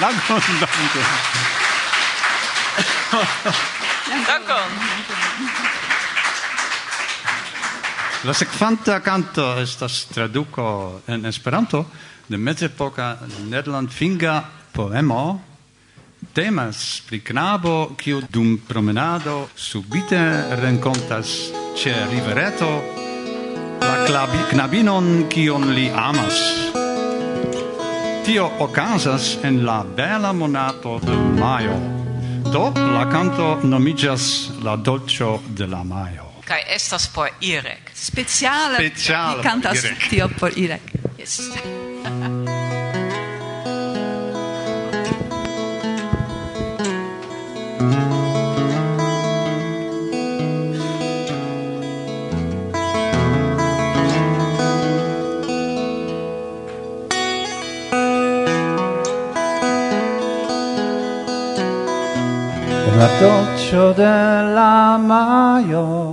Dankon, dankon. dankon. La sekvanta canto estas traduco en Esperanto de mezepoka nederlandfinga poemo temas pri knabo kiu dum promenado subite renkontas ĉe rivereto la knabinon kion li amas. Tio ocasas en la bela monato de Maio. Do la canto nomigas la dolcio de la Maio. Kai estas por Irek. Speciale. Speciale. Cantas Irek. tio por Irek. Yes. striscio della maio.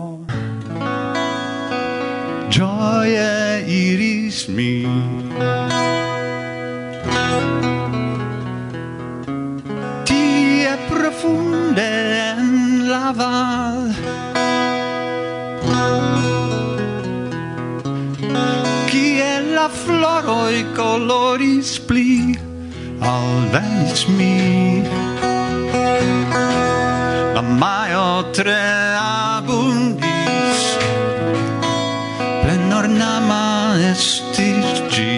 plenornama estis ĝi.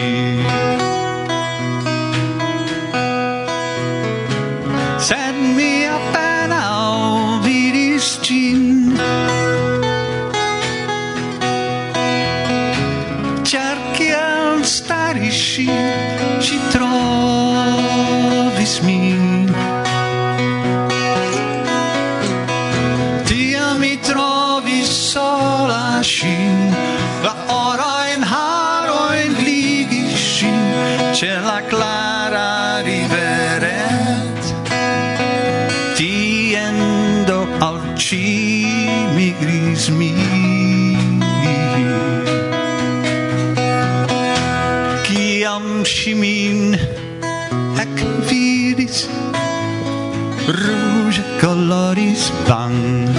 Sed mi doloris bang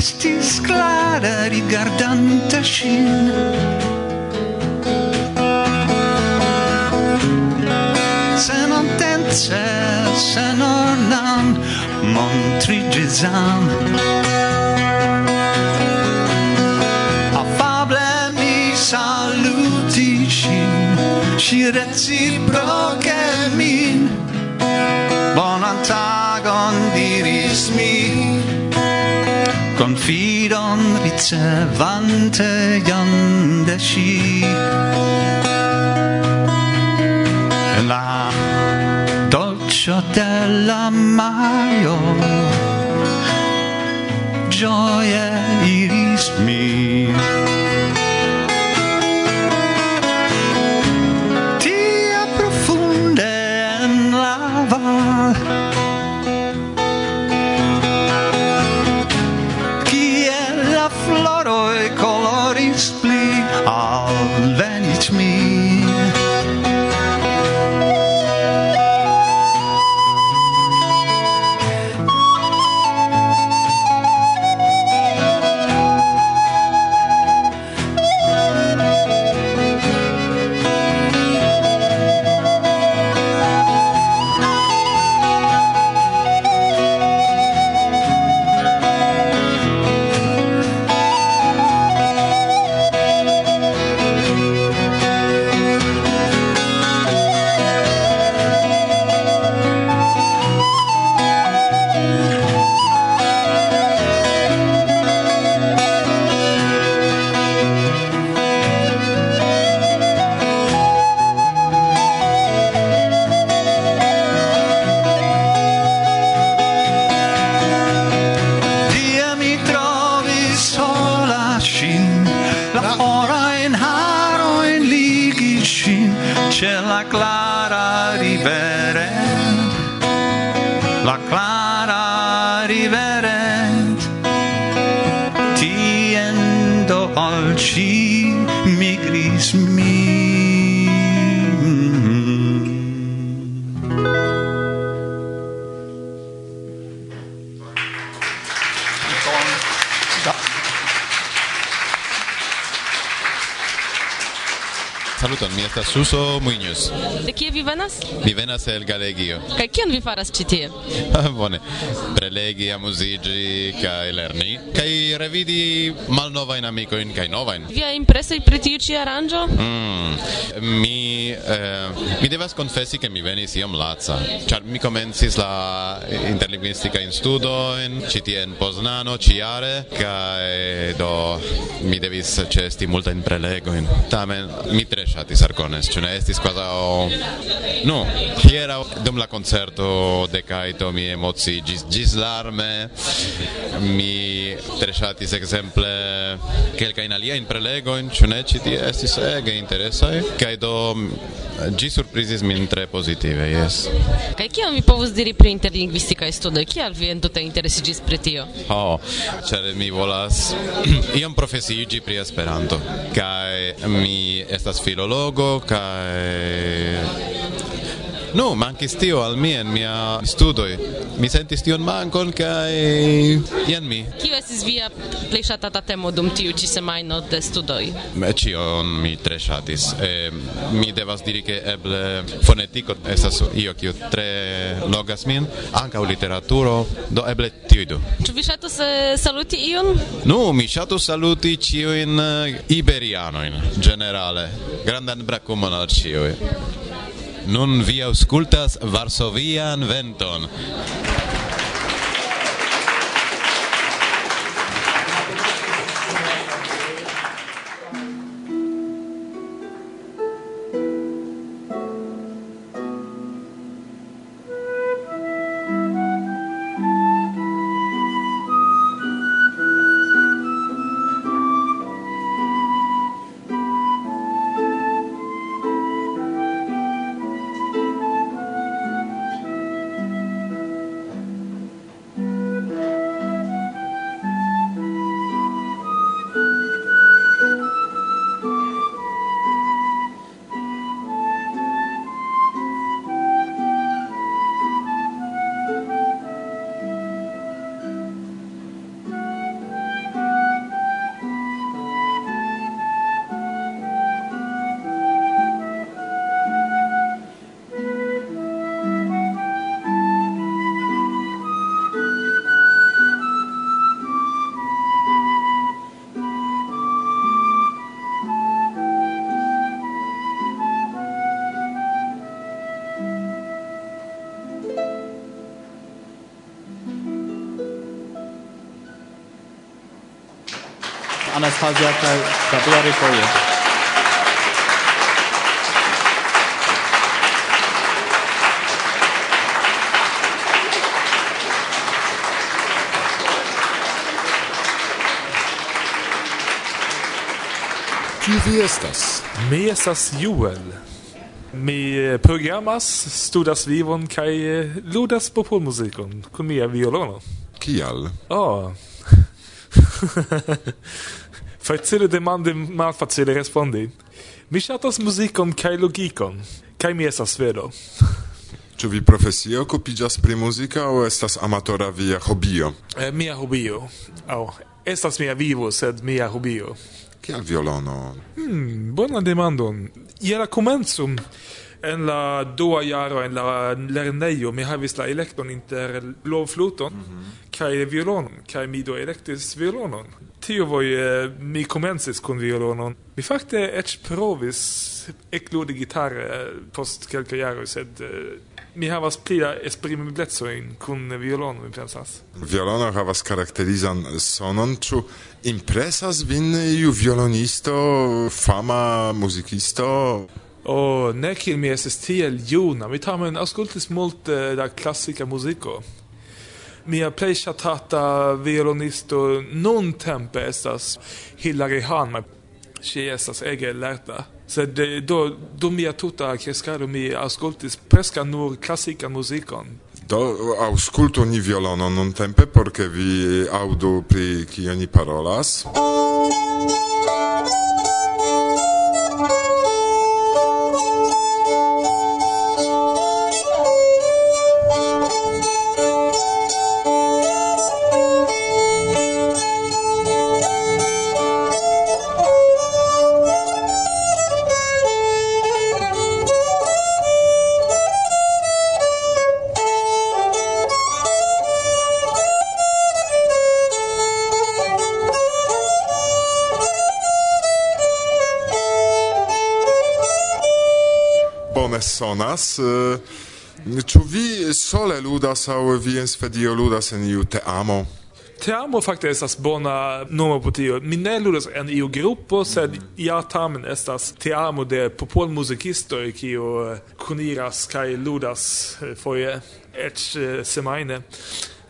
Estis clara rigardanta shin Sen ontence, sen ornan, montrigizan ci reciproce min Bonan tagon diris mi Confidon ricevante jam de sci En la dolcio della maio. Gioie iris mi estas Suso Muñoz. De kie vi venas? Mi venas el Galegio. Kaj kion vi faras ĉi tie? Ah, bone. Prelegi, amuziĝi kaj lerni kaj revidi malnovajn amikojn kaj novajn. Via impresoj pri tiu ĉi aranĝo? Mm, mi eh, mi devas konfesi ke mi venis iom laca, ĉar mi komencis la interlingvistikajn studojn ĉi tie en Poznano ĉiare kaj do mi devis ĉeesti multajn prelegojn. Tamen mi tre ŝatis arko konas, ĉu ne estis kvazaŭ... Nu, hieraŭ dum la koncerto de Kaito mi emociiĝis ĝis larme, mi tre ŝatis ekzemple kelkajn aliajn prelegojn, ĉu ne ĉi tie estis ege interesaj, kaj do ĝi surprizis min tre pozitive, jes. Kaj kion vi povus diri pri interlingvistikaj studoj? Kial vi entute interesiĝis pri tio? Ho, oh, ĉar mi volas iom profesiiĝi pri Esperanto, kaj mi estas filologo, kaj Nu, mankis tio al mi en mia studoj. Mi sentis tion mankon kaj jen mi. Kio estis via plej ŝatata temo dum tiu ĉi semajno de studoj? Ĉion mi tre ŝatis. Eh, mi devas diri ke eble fonetiko estas io kiu tre logas min, ankaŭ literaturo, do eble tiuj du. Ĉu vi ŝatus eh, saluti iun? Nu, mi ŝatus saluti ĉiujn eh, iberianojn ĝenerale. Grandan brakumon al ĉiuj. Nun vi aŭskultas Varsovian venton. Anastasia Gabriele Koyev. Kiu vi estas? Mi estas Joel. Mi eh, programas, studas vivon kaj eh, ludas popolmuzikon kun mia violono. Kial? Oh. Facile demande malfacile respondi. Mi ŝatas muzikon kaj logikon, kaj mi estas vero. Ĉu vi profesie okupiĝas pri muziko aŭ estas amatora via hobio? Eh, mia hobio. Aŭ oh, estas mia vivo, sed mia hobio. Kial violono? Hmm, bona demandon. Je la komenco en la dua jaro en la lernejo mi havis la elekton inter blovfluton mm -hmm. kaj violonon kaj mi do elektis violonon. Tio voje eh, mi komencis kun violonon. Mi fakte eĉ provis ekludi gitare eh, post kelkaj jaroj sed eh, mi havas plia esprimeblecojn kun violono mi pensas. Violono havas karakterizan sonon. Ĉu impresas vin iu violonisto fama muzikisto? O ne kiel mi estis tiel juna, mi tamen aŭskultis multe eh, da klasika muziko. Mia plej ŝatata violonisto nuntempe estas Hilary Hahn, ŝi estas ege lerta. Sed eh, do dum mia tuta kreskado mi aŭskultis preskaŭ nur klasikan muzikon. Do aŭskultu ni violonon nuntempe por ke vi aŭdu pri kio ni parolas. bezonas. Eh, ĉu vi sole ludas aŭ vi en Svedio ludas en iu teamo? Teamo fakte estas bona nomo por tio. Mi ne ludas en iu grupo, sed ja tamen estas teamo de popolmuzikistoj kiu eh, kuniras kaj ludas eh, foje eĉ semajne.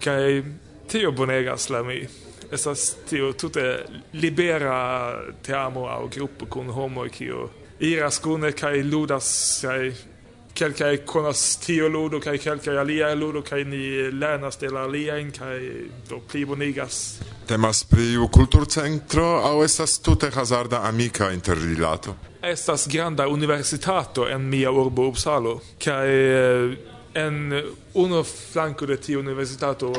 Kaj tio bonegas la mi. Estas tio tute libera teamo aŭ grupo kun homoj kiu iras kune kaj ludas kaj kelkaj konas tio ludo kaj kelkaj alia ludo kaj ni lernas de la aliajn kaj do plibonigas. Temas pri kulturcentro aŭ estas tute hazarda amika interrilato? Estas granda universitato en mia urbo Uppsalo kaj eh, en unu flanko de tiu universitato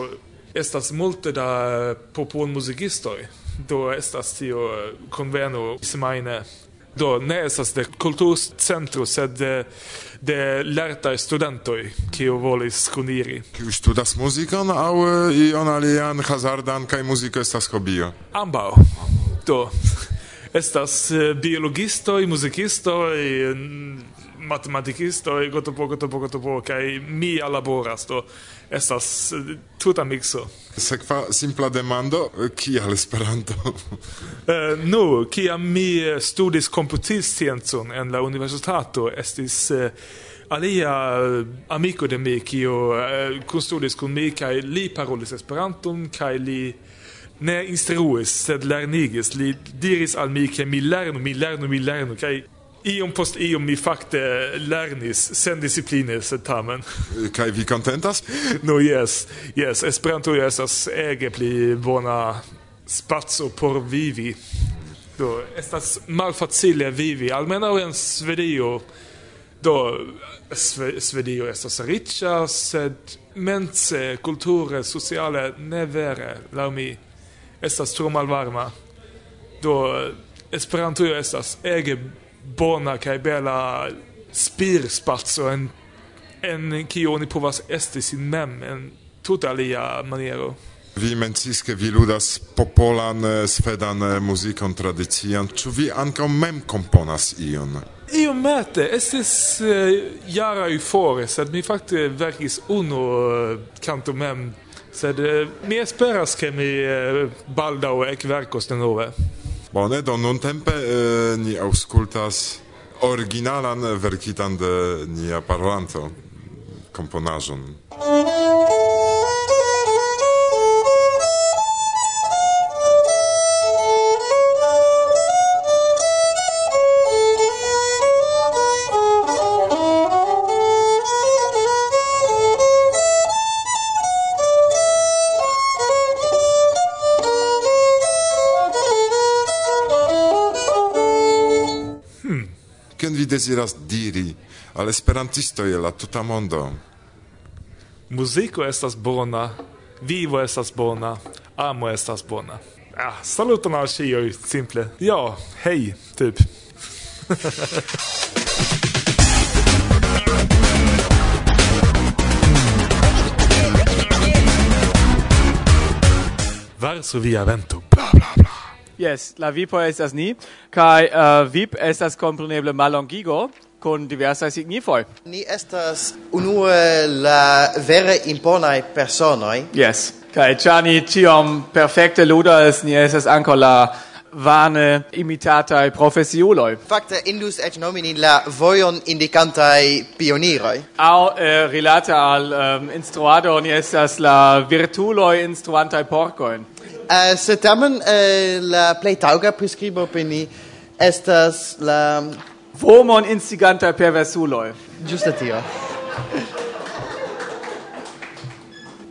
estas multe da popolmuzikistoj do estas tio eh, conveno semajne do ne estas de kulturcentro sed de, de lertaj studentoj kiu volis kuniri kiu studas muzikon aŭ ion alian hazardan kaj muziko estas hobio. Ambaŭ do estas biologistoj muzikistoj matematikisto e goto poco to poco to poco kaj mi laboras do estas eh, tuta mixo sekva simpla demando kial Esperanto? Eh, uh, no kiam mi eh, studis komputilsciencon en la universitato estis uh, alia amico de mi kio uh, kunstudis kun mi kai li parolis Esperanton kai li ne instruis sed lernigis. Li diris al mi ke mi lernu mi lernu mi lernu kai iom post iom mi fakte lernis sen discipline sed tamen. Eh, kaj vi kontentas? No yes yes Esperanto estas ege pli bona spazio por vivi. Do estas malfacile vivi almeno en Svedio. Do sve, Svedio estas riĉa sed mense kulture sociale ne vere laŭ mi estas tro malvarma. Do Esperanto estas ege bona kaj bela spirspazzo en en kio oni povas esti sin mem en tute alia maniero. Vi mencis ke vi ludas popolan eh, svedan eh, muzikon tradician, ĉu vi ankaŭ mem komponas ion? Io mette, estis uh, jara fore, sed mi fakte verkis unu uh, canto mem, sed uh, mi esperas ke mi uh, baldaŭ ekverkos denove. Bone, do nuntempe eh, ni aŭskultas originalan verkitan de nia parolanto komponaĵon. deziras diri al esperantistoj la tuta mondo. Muziko estas bona, vivo estas bona, amo estas bona. Ah, saluton al ĉiuj simple. Ja, hej, typ. Varso via vento Yes, la vipo estas ni, kai uh, vip estas compreneble malongigo, con diversa signifoj. Ni estas unue la vere imponaj personoj. Yes, kai chani tiom perfekte ludas, ni estas ankaŭ la vane imitatae professiuloi. Facte indus et nomini la voion indicantae pioniroi. Au eh, rilate al um, instruado eh, eh, ni estas la virtuloi instruantae porcoin. Uh, se tamen uh, la playtauga tauga prescribo per ni estas la... Vomon instigantae perversuloi. Giusta tio.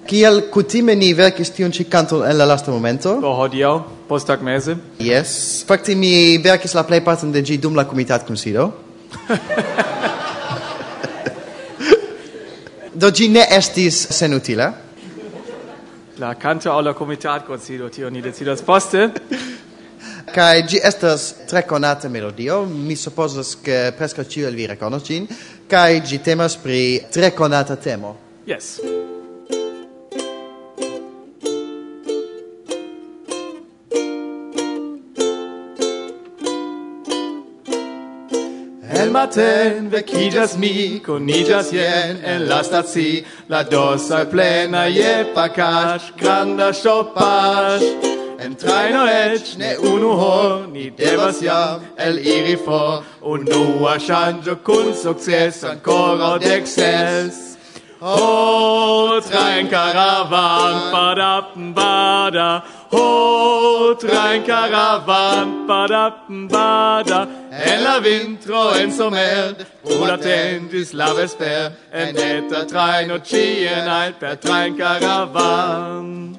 Kiel kutime ni verkis tion ĉi kanton en la lasta momento? Do hodiaŭ posttagmeze? Yes. Fakte mi verkis la plejparton de ĝi dum la komitat kunsido. Do ĝi ne estis senutila. La canto aŭ la komitat kunsido tio ni decidas poste. Kai gi estas tre konata melodio, mi supozas ke preskaŭ ĉiu el vi rekonas ĝin, kaj ĝi temas pri tre konata temo. Yes. maten vecigas mi conigas jen en la staci la dorsal plena je pacash granda shopash En traino ec ne unu hor, ni devas jam el iri for. Unua shangio cun succes ancora dec ses Ho train caravan badapn bada Ho train caravan badapn bada en la vintro en somer sommer, un attendis la vesper, en eta train cien alt per train caravan.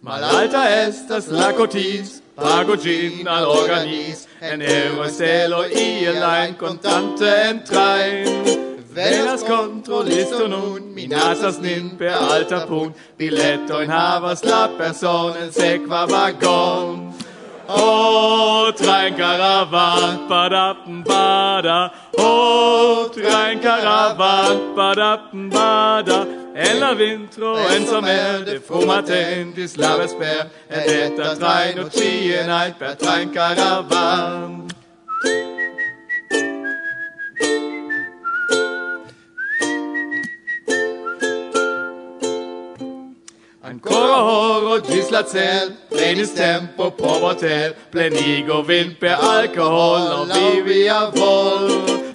Malalta estas la cotis, pago gin al organis, en ero estelo ielein, contante en train. Venas controlisto nun minacas nin per alta pun Bileto in havas la person en sequa vagon. O train caravan, padappen bada. O train caravan, padappen bada. En la vintro, en sommer, de frumaten dis la vesper. Et eta train ocien alt per train caravan. odis la cel, plenis tempo po botel, plenigo vin per alkohol, laŭ via vol.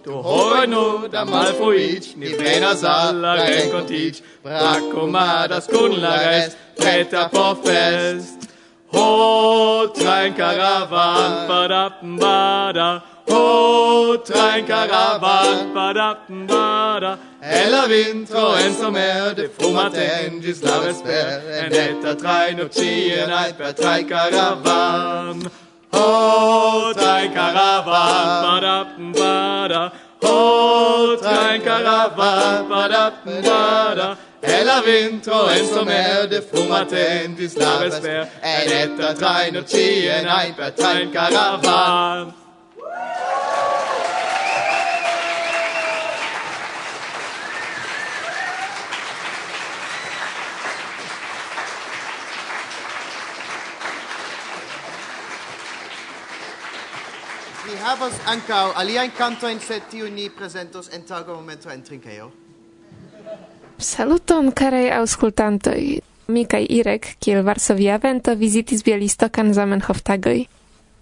Tu horoj nuda malfruiĝ, ni venas al la renkontiĝ, brakomadas kun la rest, preta por fest. Ho, train caravan, badapn bada, ho, train caravan, badapn bada, Eller vinter en somer de från matin la vesper En etta trein och tien, ett per tre caravan Ho, tre caravan, badapn bada. Ho, tre caravan, badapn bada. Eller vinter en somer de från matin la vesper En etta trein och tien, ett per tre caravan. Ni havas ankaŭ aliajn kantojn, sed tiu ni prezentos en tago momento en trinkejo. Saluton, karaj aŭskultantoj. Mi kaj Irek, kiel Varsovia vento, vizitis Bielistokan Zamenhof-tagoj.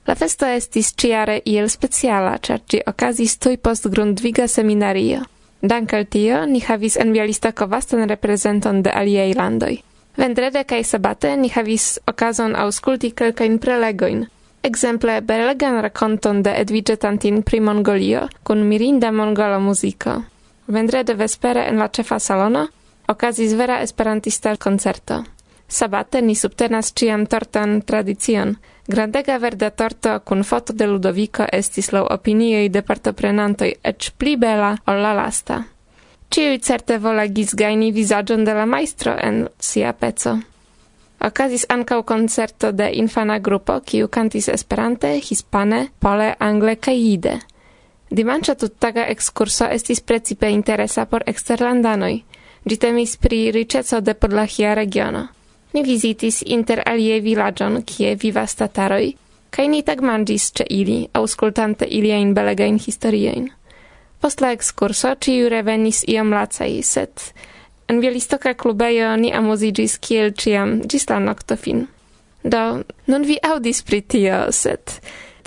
La festo estis ciare iel speciala, char ci okazis tuj post grundviga seminario. Dank al tio, ni havis en Bielistoko vastan reprezenton de aliaj landoj. Vendrede kaj sabate ni havis okazon auskulti kelkajn prelegojn, Exemple belegan rakonton de Edwige Tantin pri Mongolio kun mirinda mongola muziko. Vendrede vespere en la cefa salono okazis vera esperantista koncerto. Sabate ni subtenas ciam tortan tradicion. Grandega verda torto kun foto de Ludovico estis lau opinioi de partoprenantoi ec pli bela ol la lasta. Ciui certe volagis gaini visagion de la maestro en sia pezzo. Okazis ankaŭ koncerto de infana grupo, kiu kantis Esperante, hispane, pole, angle kaj jide. Dimanĉa tuttaga ekskurso estis precipe interesa por eksterlandanoj. Ĝi temis pri riĉeco de Podlaĥia regiono. Ni vizitis inter alie vilaĝon, kie vivas tataroj, kaj ni tagmanĝis ĉe ili, aŭskultante iliajn belegajn historiojn. Post la ekskurso ĉiuj revenis iom lacaj, sed En Bielistoka klubejo ni amuzigis kiel ciam, gis la nocto fin. Do, nun vi audis pri tio, sed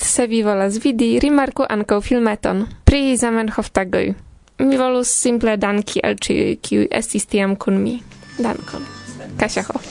se vi volas vidi, rimarku ankaŭ filmeton pri Zamenhof tagoj. Mi volus simple danki al ciuj, kiuj estis tiam kun mi. Dankon. Kasia Hoff.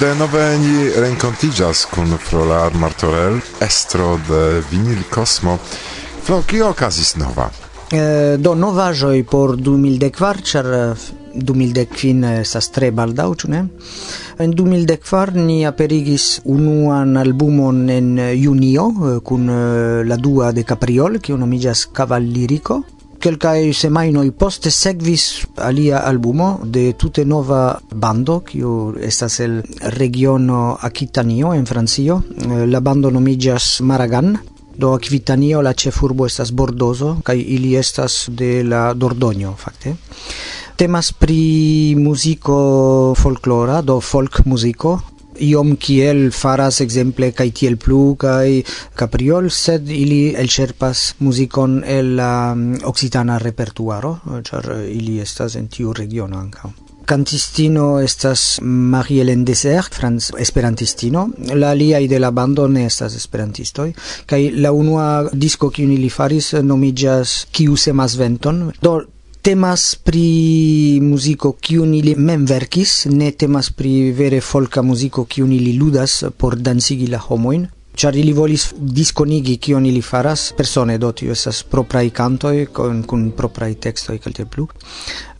denove ni rencontigas kun Frolar Martorell, estro de Vinil Cosmo. Flo, kio okazis nova? Eh, do novaĵoj por 2004, ĉar eh, 2005 estas tre baldaŭ, ĉu ne? En 2004 ni aperigis unuan albumon en junio eh, kun eh, la dua de Capriol, kiu nomiĝas Cavallirico. Quelcae semainoi poste sekvis alia albumo de tute nova bando, kiu estas el regiono Aquitanio en Francio. La bando nomiĝas Maragan, do Aquitanio la ĉefurbo estas Bordozo, kaj ili estas de la Dordoño, fakte. Temas pri muziko folklora, do folk muziko, iom kiel faras exemple kaj tiel plu kaj Capriol sed ili elĉerpas muzikon el la mm, occitana repertuaro ĉar ili estas en tiu regiono ankaŭ Cantistino estas Marie-Hélène Dessert, franz esperantistino. La aliai de la bando ne estas esperantistoi. Kai la unua disco kiun ili faris nomiĝas Kiu semas venton. Do temas pri muziko kiun ili mem verkis, ne temas pri vere folka muziko kiun ili ludas por dancigi la homojn, ĉar ili volis diskonigi kion ili faras persone, do tio estas propraj kantoj kun, kun propraj tekstoj kaj plu.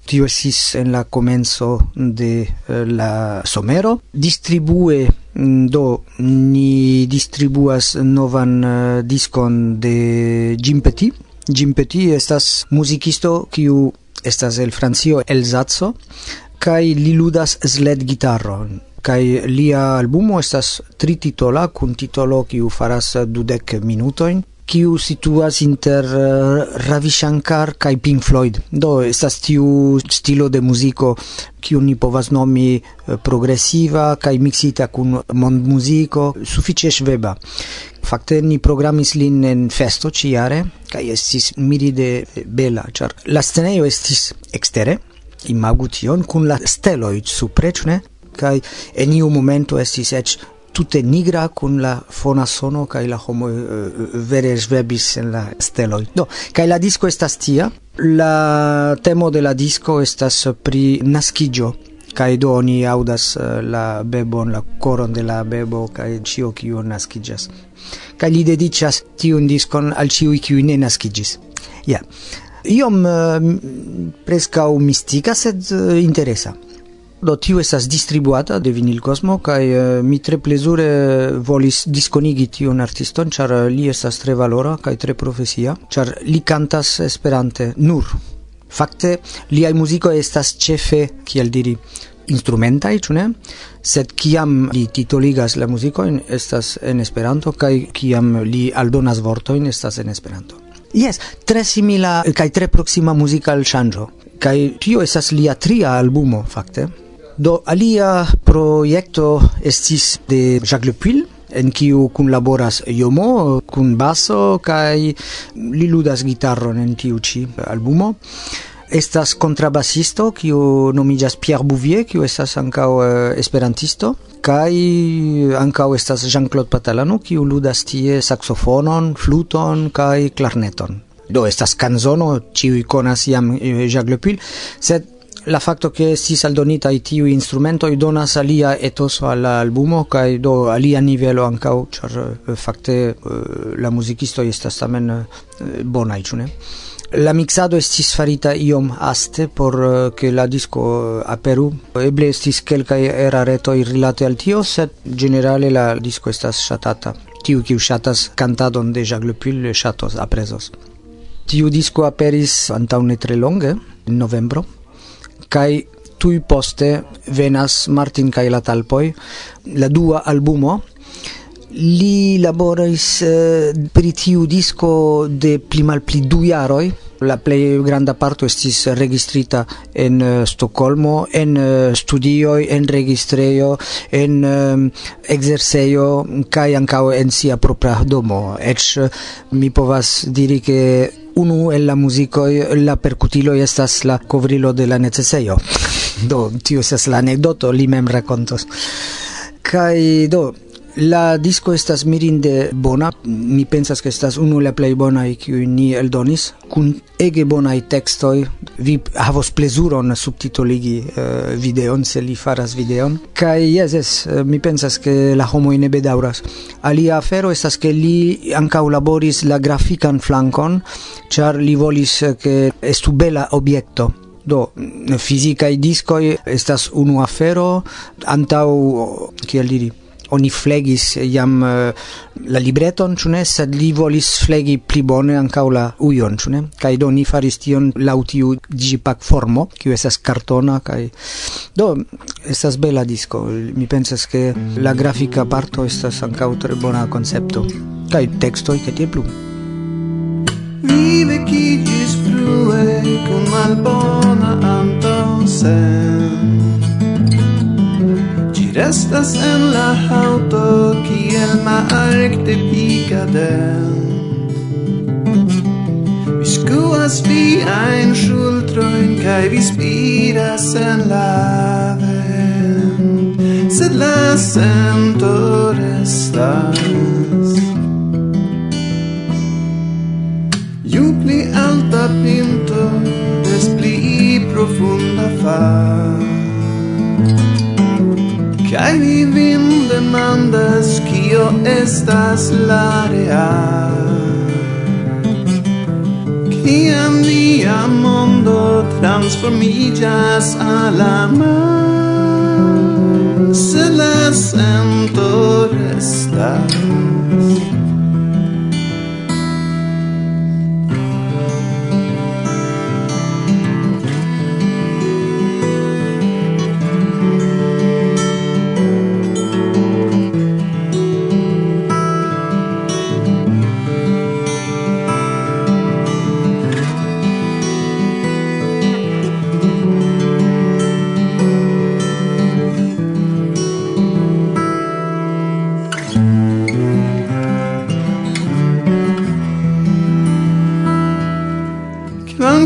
Tio estis en la comenzo de eh, la somero. Distribue mm, do ni distribuas novan eh, diskon de Jim Petit, Jim Petit estas muzikisto kiu estas el Francio, el Zazzo kai li ludas sled gitaron. Kai lia albumo estas trititola kun titolo kiu faras dudek minutojn kiu situas inter uh, Ravi Shankar kaj Pink Floyd. Do estas tiu stilo de muziko kiu ni povas nomi uh, progresiva kaj miksita kun mondmuziko, sufiĉe sveba. Fakte ni programis lin en festo ĉiare kaj estis miride bela, ĉar la scenejo estis ekstere, imagu tion kun la steloj supre, ĉu ne? kaj en iu momento estis eĉ tutte nigra con la fona sono kai la homo uh, vere svebis en la steloi Do, kai la disco estas tia. La temo de la disko estas pri naskiĝo kai do oni aŭdas eh, la bebon, la coron de la bebo kai cio kiu naskigas kai li dedicas tiun diskon al ĉiuj kiu ne naskigis Ja. Yeah. Iom uh, preskaŭ mistika, sed uh, interesa. Do tiu estas distribuata de Vinil Cosmo kaj uh, eh, mi tre plezure volis diskonigi tiun artiston ĉar eh, li estas tre valora kaj tre profesia ĉar li kantas Esperante nur. Fakte liaj muzikoj estas ĉefe kiel diri instrumentaj ĉu ne? Sed kiam li titoligas la muzikojn estas en Esperanto kaj kiam li aldonas vortojn estas en Esperanto. Yes, tre simila eh, kaj tre proksima muzika al ŝanĝo. Kaj tio estas lia tria albumo fakte. Do alia projekto estis de Jacques Lepuil, en kiu kunlaboras Jomo kun baso kaj li ludas gitaron en tiu ĉi albumo estas kontrabasisto kiu nomiĝas Pierre Bouvier kiu estas ankaŭ uh, esperantisto kaj ankaŭ estas Jean-Claude Patalano kiu ludas tie saksofonon, fluton kaj klarneton. Do estas kanzono, ĉiuj konas jam eh, Jacques Lepuil, sed la facto che si saldonita i tiu instrumento i donas alia etoso al albumo kaj do alia nivelo ankaŭ ĉar eh, fakte eh, la musicisto estas tamen eh, bonaj ĉu ne La mixado estis farita iom aste por che la disco aperu. Eble estis kelkaj eraretoj rilate al tio, sed generale la disco estas ŝatata. Tiu kiu ŝatas cantadon de Jacques Lepul ŝatos aprezos. Tiu disco aperis antaŭ ne tre longe, en novembro kai tui poste venas Martin kai la Talpoi la dua albumo. Li laboris eh, pri tiu disco de pli malpli du jaroi. La plei granda parto estis registrita en uh, Stoccolmo en eh, uh, studioj en registreio en eh, uh, exerceio kai ancao en sia propria domo. Eĉ uh, mi povas diri ke unu el la musico la percutilo estas la covrilo de la necesejo. Do tio estas la anekdoto, li mem rakontos. kai do La disco estas mirinde bona, mi pensas che estas unu la plej bonaj kiu ni eldonis, kun ege bonaj tekstoj. Vi havos plezuron subtitoligi uh, videon, se li faras videon. Kaj jes, yes, mi pensas ke la homo ne bedaŭras. Alia afero estas ke li ankaŭ laboris la grafikan flankon, ĉar li volis eh, ke estu bela objekto do fizikaj disco estas unu afero antaŭ kiel diri oni flegis iam eh, la libreton, ĉu ne, sed li volis flegi pli bone ankaŭ la ujon, ĉu ne? Kaj do ni faris tion laŭ tiu digipak formo, kiu estas kartona kaj do estas bela disko. Mi pensas ke la grafika parto estas ankaŭ tre bona koncepto. Kaj tekstoj kaj tiel plu. Vive vekiĝis frue kun malbona antonsen restas en la auto kiel malakte pikadent mi skuas vi ein schultroin kai vi spiras enlaven sed la sento restas. Ju pli alta pinto, des pli profunda faro Kai mi vin demandas kio estas la real Kiam nia mondo transformillas a la mar Se la sento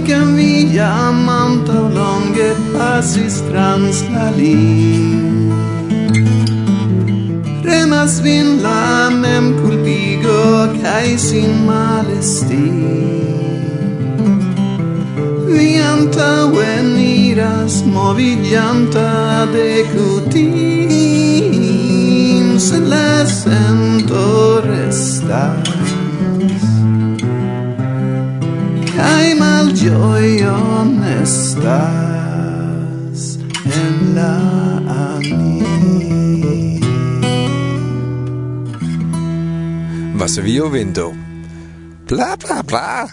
Quancam via manta longe passis trans la lin. Remas vin la mem culpigo cae sin malesti. Vi antauen iras movigianta de cutim Se la sento restar yo y estás en la mí. Was wir Window. Bla bla bla.